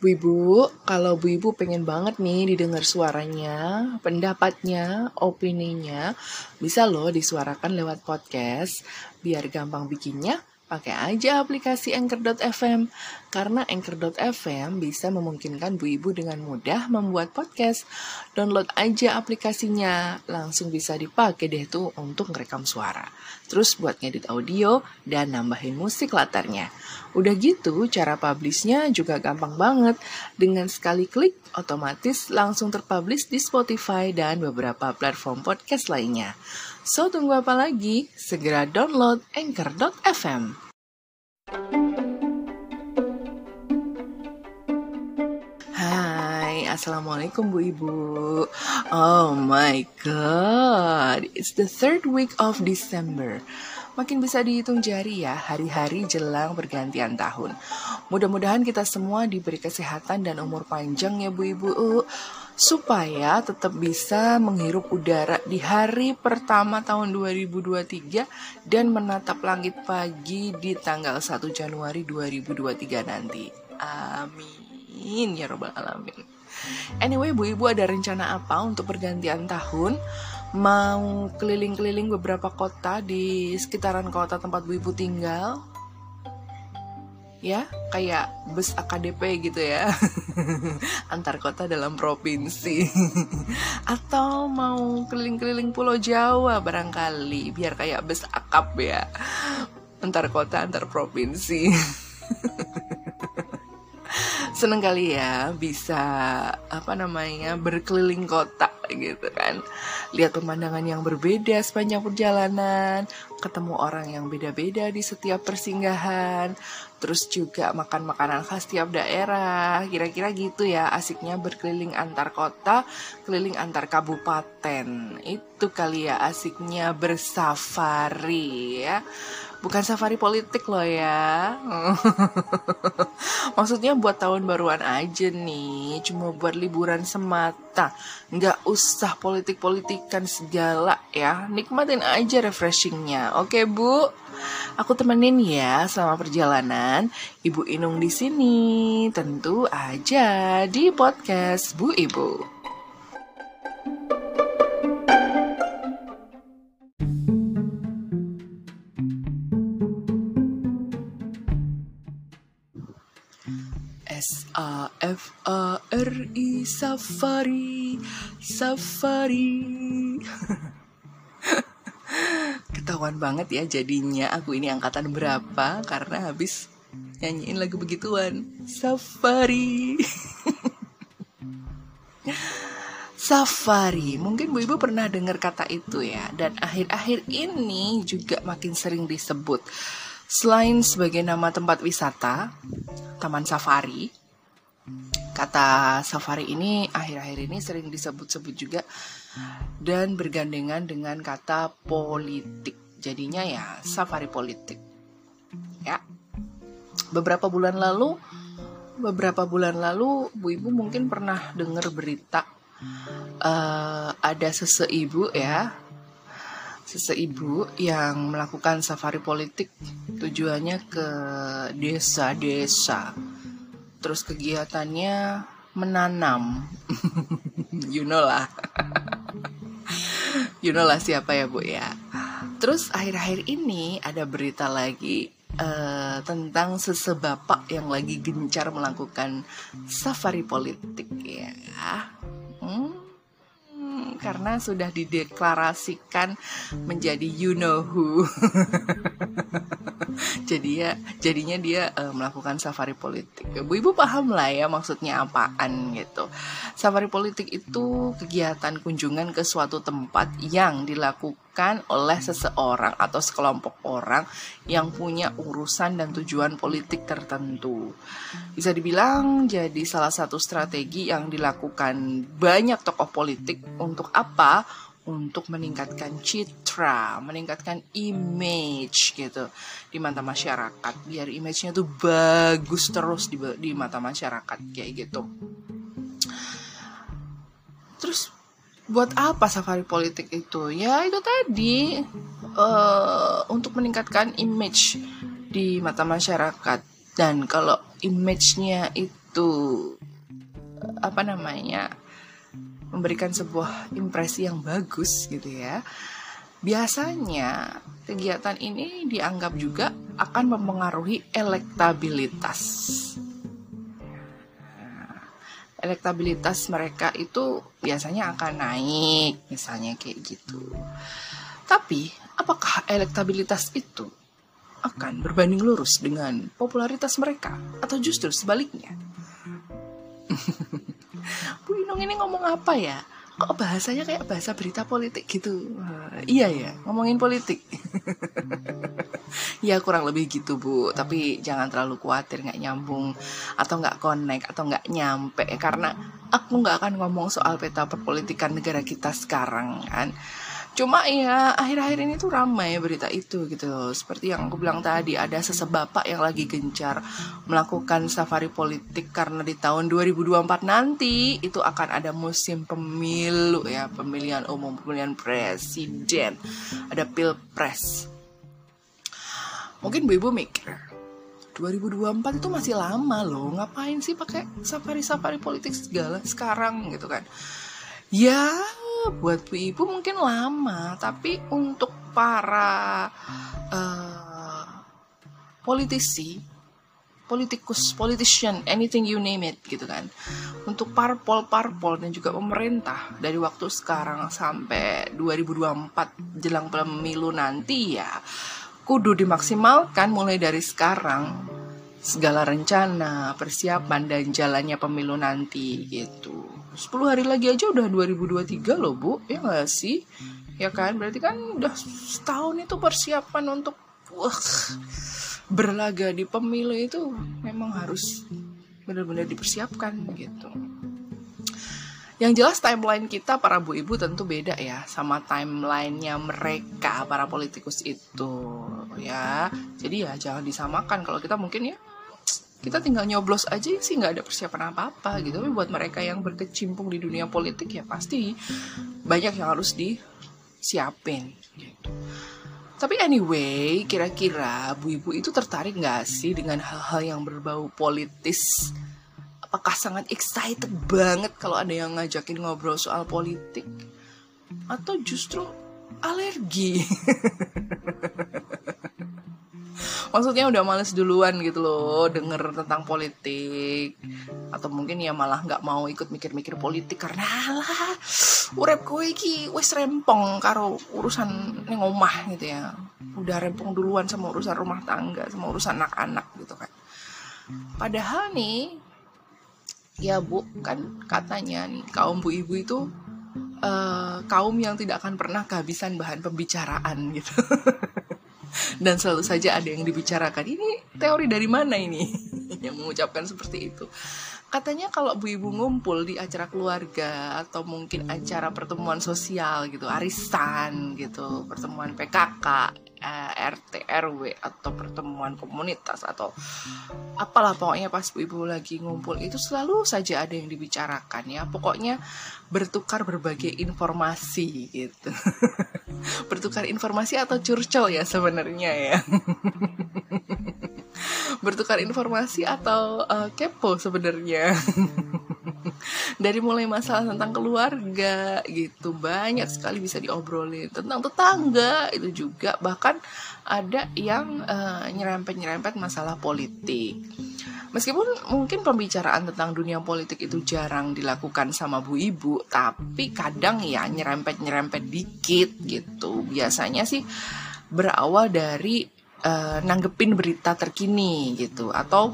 Bu Ibu, kalau Bu Ibu pengen banget nih didengar suaranya, pendapatnya, opininya, bisa loh disuarakan lewat podcast. Biar gampang bikinnya, pakai aja aplikasi Anchor.fm. Karena Anchor.fm bisa memungkinkan Bu Ibu dengan mudah membuat podcast. Download aja aplikasinya, langsung bisa dipakai deh tuh untuk ngerekam suara. Terus buat ngedit audio dan nambahin musik latarnya. Udah gitu, cara publishnya juga gampang banget. Dengan sekali klik, otomatis langsung terpublish di Spotify dan beberapa platform podcast lainnya. So, tunggu apa lagi? Segera download Anchor.fm. Hai, Assalamualaikum Bu Ibu. Oh my God, it's the third week of December. Makin bisa dihitung jari ya hari-hari jelang pergantian tahun. Mudah-mudahan kita semua diberi kesehatan dan umur panjang ya Bu Ibu supaya tetap bisa menghirup udara di hari pertama tahun 2023 dan menatap langit pagi di tanggal 1 Januari 2023 nanti. Amin ya robbal alamin. Anyway, Bu Ibu ada rencana apa untuk pergantian tahun? Mau keliling-keliling beberapa kota di sekitaran kota tempat Bu Ibu tinggal? Ya kayak bus AKDP gitu ya. Antar kota dalam provinsi. Atau mau keliling-keliling Pulau Jawa barangkali biar kayak bus akap ya. Antar kota antar provinsi seneng kali ya bisa apa namanya berkeliling kota gitu kan. Lihat pemandangan yang berbeda sepanjang perjalanan ketemu orang yang beda-beda di setiap persinggahan terus juga makan makanan khas tiap daerah. Kira-kira gitu ya asiknya berkeliling antar kota keliling antar kabupaten. Itu kali ya asiknya bersafari ya bukan safari politik loh ya. Maksudnya buat tahun baruan aja nih cuma buat liburan semata. Nggak usah politik-politikan segala ya. Nikmatin aja refreshingnya. Oke bu? Aku temenin ya selama perjalanan. Ibu Inung di sini. Tentu aja di podcast Bu Ibu Safari Safari. Ketahuan banget ya jadinya. Aku ini angkatan berapa? Karena habis nyanyiin lagu begituan. Safari. Safari, mungkin Bu Ibu pernah dengar kata itu ya. Dan akhir-akhir ini juga makin sering disebut. Selain sebagai nama tempat wisata, Taman Safari, kata safari ini akhir-akhir ini sering disebut-sebut juga dan bergandengan dengan kata politik. Jadinya ya safari politik. Ya. Beberapa bulan lalu beberapa bulan lalu Bu Ibu mungkin pernah dengar berita uh, ada seseibu ya seseibu yang melakukan safari politik tujuannya ke desa-desa. Terus kegiatannya menanam. you know lah. you know lah siapa ya Bu ya. Terus akhir-akhir ini ada berita lagi uh, tentang sesebapak yang lagi gencar melakukan safari politik ya. Karena sudah dideklarasikan menjadi you know who. Jadi ya jadinya dia uh, melakukan safari politik. Bu Ibu paham lah ya maksudnya apaan gitu. Safari politik itu kegiatan kunjungan ke suatu tempat yang dilakukan oleh seseorang atau sekelompok orang yang punya urusan dan tujuan politik tertentu. Bisa dibilang jadi salah satu strategi yang dilakukan banyak tokoh politik untuk apa? Untuk meningkatkan citra, meningkatkan image gitu di mata masyarakat, biar image-nya tuh bagus terus di, di mata masyarakat kayak gitu. Terus buat apa safari politik itu? Ya itu tadi uh, untuk meningkatkan image di mata masyarakat dan kalau image-nya itu itu apa namanya memberikan sebuah impresi yang bagus gitu ya. Biasanya kegiatan ini dianggap juga akan mempengaruhi elektabilitas. Elektabilitas mereka itu biasanya akan naik, misalnya kayak gitu. Tapi, apakah elektabilitas itu akan berbanding lurus dengan popularitas mereka atau justru sebaliknya? Bu Inung ini ngomong apa ya? Kok bahasanya kayak bahasa berita politik gitu? Uh, iya ya, ngomongin politik. ya kurang lebih gitu bu, tapi jangan terlalu khawatir nggak nyambung atau nggak connect atau nggak nyampe karena aku nggak akan ngomong soal peta perpolitikan negara kita sekarang kan Cuma ya akhir-akhir ini tuh ramai berita itu gitu. Seperti yang aku bilang tadi ada sesebapak yang lagi gencar melakukan safari politik karena di tahun 2024 nanti itu akan ada musim pemilu ya, pemilihan umum, pemilihan presiden, ada pilpres. Mungkin Bu Ibu mikir, 2024 itu masih lama loh, ngapain sih pakai safari-safari politik segala sekarang gitu kan? Ya, buat bu ibu mungkin lama, tapi untuk para uh, politisi, politikus, politician, anything you name it gitu kan. Untuk parpol-parpol dan juga pemerintah dari waktu sekarang sampai 2024 jelang pemilu nanti ya kudu dimaksimalkan mulai dari sekarang segala rencana, persiapan dan jalannya pemilu nanti gitu. 10 hari lagi aja udah 2023 loh bu, ya gak sih? Ya kan, berarti kan udah setahun itu persiapan untuk wah, berlaga di pemilu itu memang harus benar-benar dipersiapkan gitu. Yang jelas timeline kita para bu ibu tentu beda ya sama timelinenya mereka para politikus itu ya. Jadi ya jangan disamakan kalau kita mungkin ya kita tinggal nyoblos aja sih nggak ada persiapan apa-apa gitu. Tapi buat mereka yang berkecimpung di dunia politik ya pasti banyak yang harus disiapin gitu. Tapi anyway kira-kira bu ibu itu tertarik nggak sih dengan hal-hal yang berbau politis? Apakah sangat excited banget kalau ada yang ngajakin ngobrol soal politik? Atau justru alergi maksudnya udah males duluan gitu loh denger tentang politik. Atau mungkin ya malah nggak mau ikut mikir-mikir politik karena lah urep kowe iki wes rempong karo urusan ning omah gitu ya. Udah rempong duluan sama urusan rumah tangga sama urusan anak-anak gitu kan. Padahal nih ya bu kan katanya nih kaum bu ibu itu uh, kaum yang tidak akan pernah kehabisan bahan pembicaraan gitu dan selalu saja ada yang dibicarakan ini teori dari mana ini? Yang mengucapkan seperti itu. Katanya kalau bu ibu ngumpul di acara keluarga atau mungkin acara pertemuan sosial gitu arisan gitu pertemuan PKK eh, RT RW atau pertemuan komunitas atau apalah pokoknya pas bu ibu lagi ngumpul itu selalu saja ada yang dibicarakan ya. Pokoknya bertukar berbagai informasi gitu. Bertukar informasi atau curcol ya sebenarnya ya. Bertukar informasi atau uh, kepo sebenarnya dari mulai masalah tentang keluarga gitu. Banyak sekali bisa diobrolin tentang tetangga itu juga. Bahkan ada yang uh, nyerempet-nyerempet masalah politik. Meskipun mungkin pembicaraan tentang dunia politik itu jarang dilakukan sama bu ibu, tapi kadang ya nyerempet-nyerempet dikit gitu. Biasanya sih berawal dari uh, nanggepin berita terkini gitu. Atau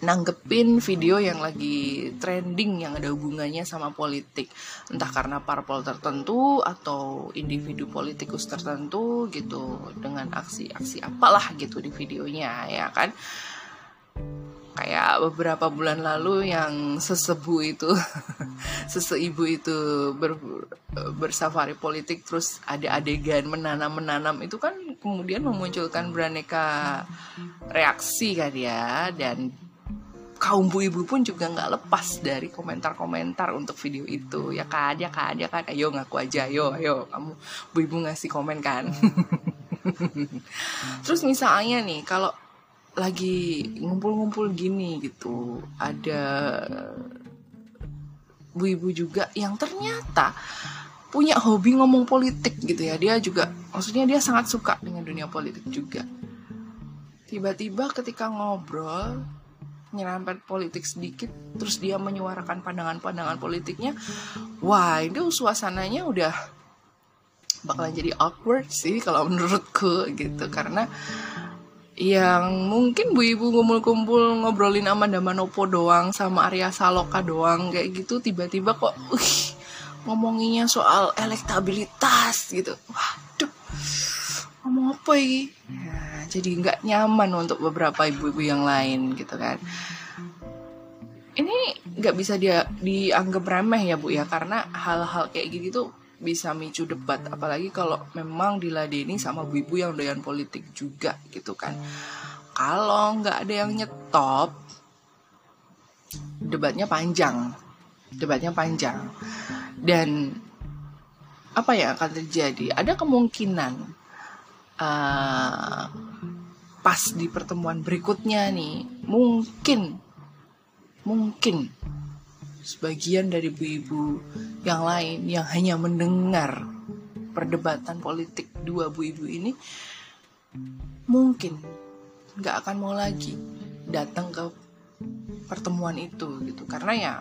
nanggepin video yang lagi trending yang ada hubungannya sama politik. Entah karena parpol tertentu atau individu politikus tertentu gitu dengan aksi-aksi apalah gitu di videonya ya kan? Kayak beberapa bulan lalu yang sesebu itu seseibu itu ber, bersafari politik terus ada adegan menanam-menanam itu kan kemudian memunculkan beraneka reaksi kan ya dan kaum bu ibu pun juga nggak lepas dari komentar-komentar untuk video itu. Ya kan ya kan ya kan. Ayo ngaku aja ayo ayo. Kamu bu ibu ngasih komen kan. Terus misalnya nih kalau lagi ngumpul-ngumpul gini gitu ada ibu-ibu juga yang ternyata punya hobi ngomong politik gitu ya. Dia juga maksudnya dia sangat suka dengan dunia politik juga. Tiba-tiba ketika ngobrol nyerempet politik sedikit terus dia menyuarakan pandangan-pandangan politiknya wah itu suasananya udah bakalan jadi awkward sih kalau menurutku gitu. Karena yang mungkin bu ibu kumpul-kumpul ngobrolin Amanda Manopo doang sama Arya Saloka doang kayak gitu tiba-tiba kok uh, ngomonginnya soal elektabilitas gitu. Waduh ngomong apa ini jadi nggak nyaman untuk beberapa ibu-ibu yang lain gitu kan. Ini nggak bisa dia dianggap remeh ya bu ya karena hal-hal kayak gitu tuh bisa micu debat. Apalagi kalau memang diladeni sama ibu-ibu yang doyan politik juga gitu kan. Kalau nggak ada yang nyetop debatnya panjang. Debatnya panjang. Dan apa yang akan terjadi? Ada kemungkinan uh, pas di pertemuan berikutnya nih, mungkin mungkin sebagian dari ibu-ibu yang lain yang hanya mendengar perdebatan politik dua bu ibu ini mungkin nggak akan mau lagi datang ke pertemuan itu gitu. Karena ya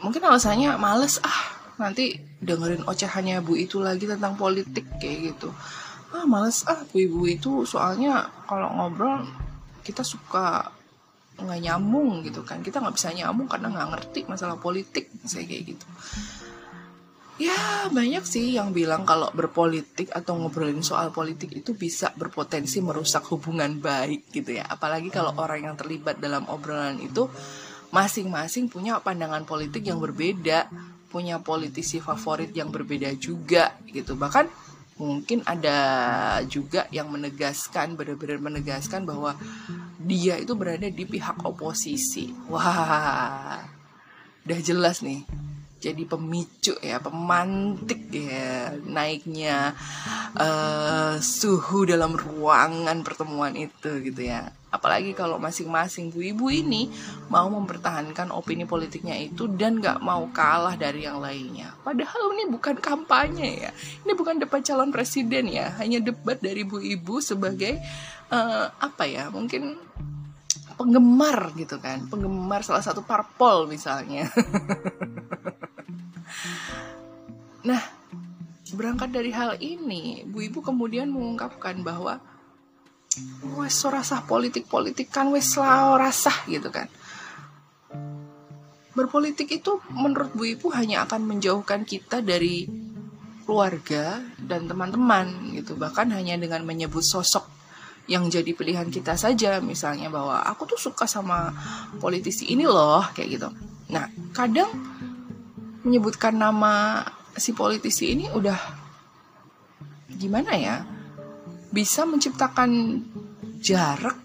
mungkin alasannya males ah nanti dengerin ocehannya bu itu lagi tentang politik kayak gitu ah males. Ah bu ibu itu soalnya kalau ngobrol kita suka nggak nyambung gitu kan. Kita nggak bisa nyambung karena nggak ngerti masalah politik saya kayak gitu. Ya banyak sih yang bilang kalau berpolitik atau ngobrolin soal politik itu bisa berpotensi merusak hubungan baik gitu ya. Apalagi kalau orang yang terlibat dalam obrolan itu masing-masing punya pandangan politik yang berbeda, punya politisi favorit yang berbeda juga gitu. Bahkan mungkin ada juga yang menegaskan benar-benar menegaskan bahwa dia itu berada di pihak oposisi. Wah, udah jelas nih jadi pemicu ya, pemantik ya naiknya uh, suhu dalam ruangan pertemuan itu gitu ya. Apalagi kalau masing-masing bu ibu ini mau mempertahankan opini politiknya itu dan gak mau kalah dari yang lainnya. Padahal ini bukan kampanye ya, ini bukan debat calon presiden ya, hanya debat dari bu ibu sebagai uh, apa ya, mungkin penggemar gitu kan, penggemar salah satu parpol misalnya. Nah, berangkat dari hal ini, Bu Ibu kemudian mengungkapkan bahwa wes rasah politik-politik kan wes rasah gitu kan. Berpolitik itu menurut Bu Ibu hanya akan menjauhkan kita dari keluarga dan teman-teman gitu. Bahkan hanya dengan menyebut sosok yang jadi pilihan kita saja misalnya bahwa aku tuh suka sama politisi ini loh kayak gitu. Nah, kadang menyebutkan nama si politisi ini udah gimana ya? Bisa menciptakan jarak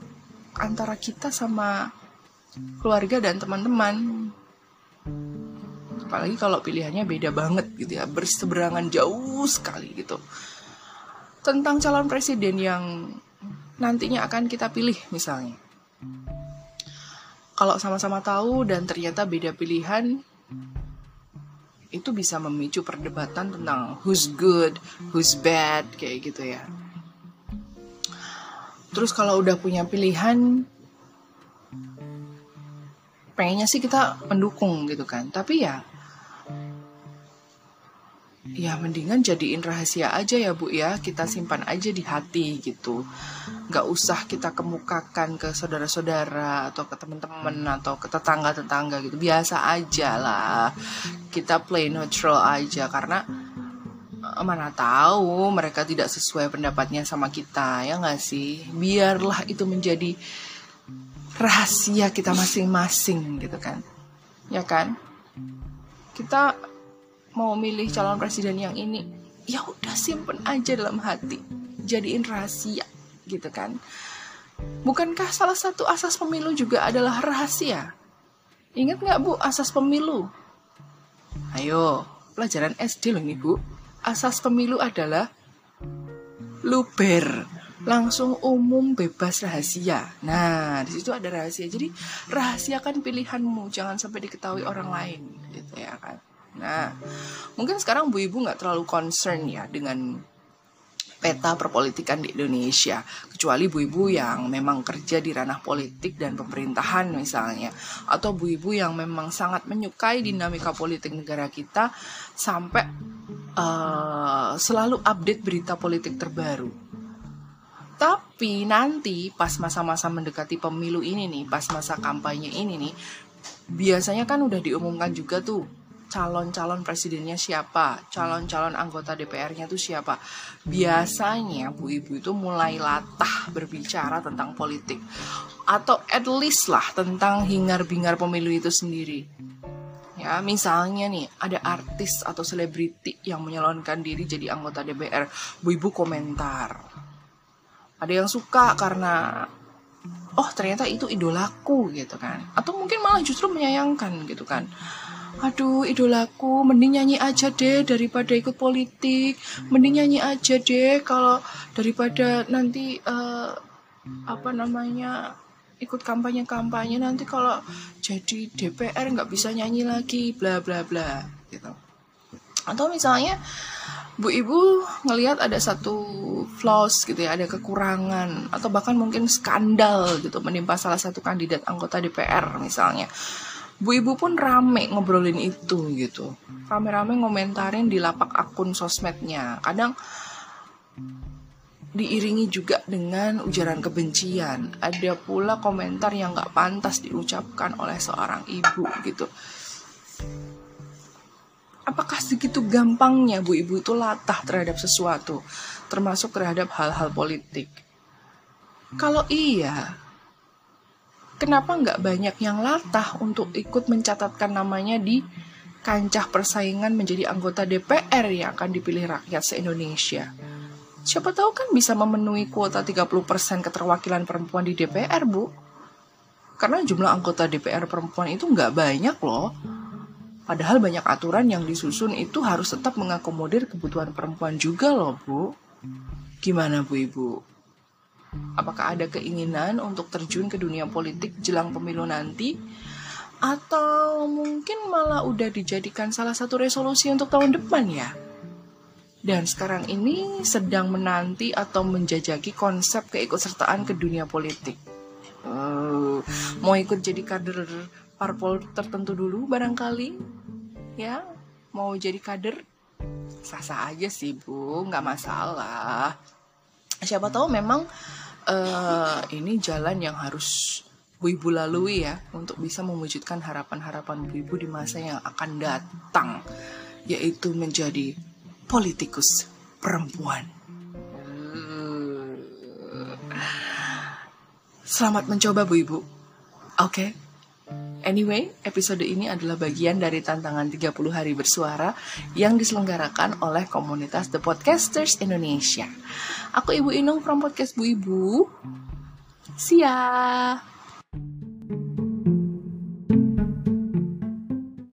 antara kita sama keluarga dan teman-teman. Apalagi kalau pilihannya beda banget gitu ya berseberangan jauh sekali gitu. Tentang calon presiden yang nantinya akan kita pilih misalnya. Kalau sama-sama tahu dan ternyata beda pilihan itu bisa memicu perdebatan tentang who's good, who's bad kayak gitu ya. Terus kalau udah punya pilihan pengennya sih kita mendukung gitu kan. Tapi ya ya mendingan jadiin rahasia aja ya bu ya. Kita simpan aja di hati gitu. Nggak usah kita kemukakan ke saudara-saudara atau ke teman-teman atau ke tetangga-tetangga gitu. Biasa aja lah. Kita play neutral aja karena eh, mana tahu mereka tidak sesuai pendapatnya sama kita ya nggak sih? Biarlah itu menjadi rahasia kita masing-masing gitu kan. Ya kan? Kita mau milih calon presiden yang ini ya udah simpen aja dalam hati jadiin rahasia gitu kan bukankah salah satu asas pemilu juga adalah rahasia ingat nggak bu asas pemilu ayo pelajaran SD loh nih bu asas pemilu adalah luber langsung umum bebas rahasia. Nah, di situ ada rahasia. Jadi rahasiakan pilihanmu, jangan sampai diketahui orang lain, gitu ya kan. Nah, mungkin sekarang Bu Ibu nggak terlalu concern ya dengan peta perpolitikan di Indonesia kecuali ibu-ibu yang memang kerja di ranah politik dan pemerintahan misalnya atau ibu-ibu yang memang sangat menyukai dinamika politik negara kita sampai uh, selalu update berita politik terbaru. Tapi nanti pas masa-masa mendekati pemilu ini nih pas masa kampanye ini nih biasanya kan udah diumumkan juga tuh calon-calon presidennya siapa, calon-calon anggota DPR-nya itu siapa. Biasanya Bu Ibu itu mulai latah berbicara tentang politik atau at least lah tentang hingar-bingar pemilu itu sendiri. Ya, misalnya nih ada artis atau selebriti yang menyalonkan diri jadi anggota DPR, Bu Ibu komentar. Ada yang suka karena oh ternyata itu idolaku gitu kan. Atau mungkin malah justru menyayangkan gitu kan aduh idolaku mending nyanyi aja deh daripada ikut politik. Mending nyanyi aja deh kalau daripada nanti uh, apa namanya ikut kampanye kampanye nanti kalau jadi DPR nggak bisa nyanyi lagi bla bla bla gitu. Atau misalnya bu ibu ngelihat ada satu flaws gitu ya ada kekurangan atau bahkan mungkin skandal gitu menimpa salah satu kandidat anggota DPR misalnya Bu Ibu pun rame ngobrolin itu gitu. Rame-rame ngomentarin di lapak akun sosmednya. Kadang diiringi juga dengan ujaran kebencian. Ada pula komentar yang gak pantas diucapkan oleh seorang ibu gitu. Apakah segitu gampangnya Bu Ibu itu latah terhadap sesuatu, termasuk terhadap hal-hal politik? Kalau iya, kenapa nggak banyak yang latah untuk ikut mencatatkan namanya di kancah persaingan menjadi anggota DPR yang akan dipilih rakyat se-Indonesia. Siapa tahu kan bisa memenuhi kuota 30% keterwakilan perempuan di DPR, Bu. Karena jumlah anggota DPR perempuan itu nggak banyak loh. Padahal banyak aturan yang disusun itu harus tetap mengakomodir kebutuhan perempuan juga loh, Bu. Gimana Bu Ibu? Apakah ada keinginan untuk terjun ke dunia politik jelang pemilu nanti? Atau mungkin malah udah dijadikan salah satu resolusi untuk tahun depan ya? Dan sekarang ini sedang menanti atau menjajaki konsep keikutsertaan ke dunia politik. Uh, mau ikut jadi kader parpol tertentu dulu barangkali? Ya, mau jadi kader? Sah-sah aja sih bu, nggak masalah siapa tahu memang uh, ini jalan yang harus Bu Ibu lalui ya untuk bisa mewujudkan harapan-harapan Bu Ibu di masa yang akan datang yaitu menjadi politikus perempuan. Selamat mencoba Bu Ibu. Oke. Okay. Anyway, episode ini adalah bagian dari tantangan 30 hari bersuara yang diselenggarakan oleh komunitas The Podcasters Indonesia. Aku Ibu Inung from Podcast Bu Ibu. Ya!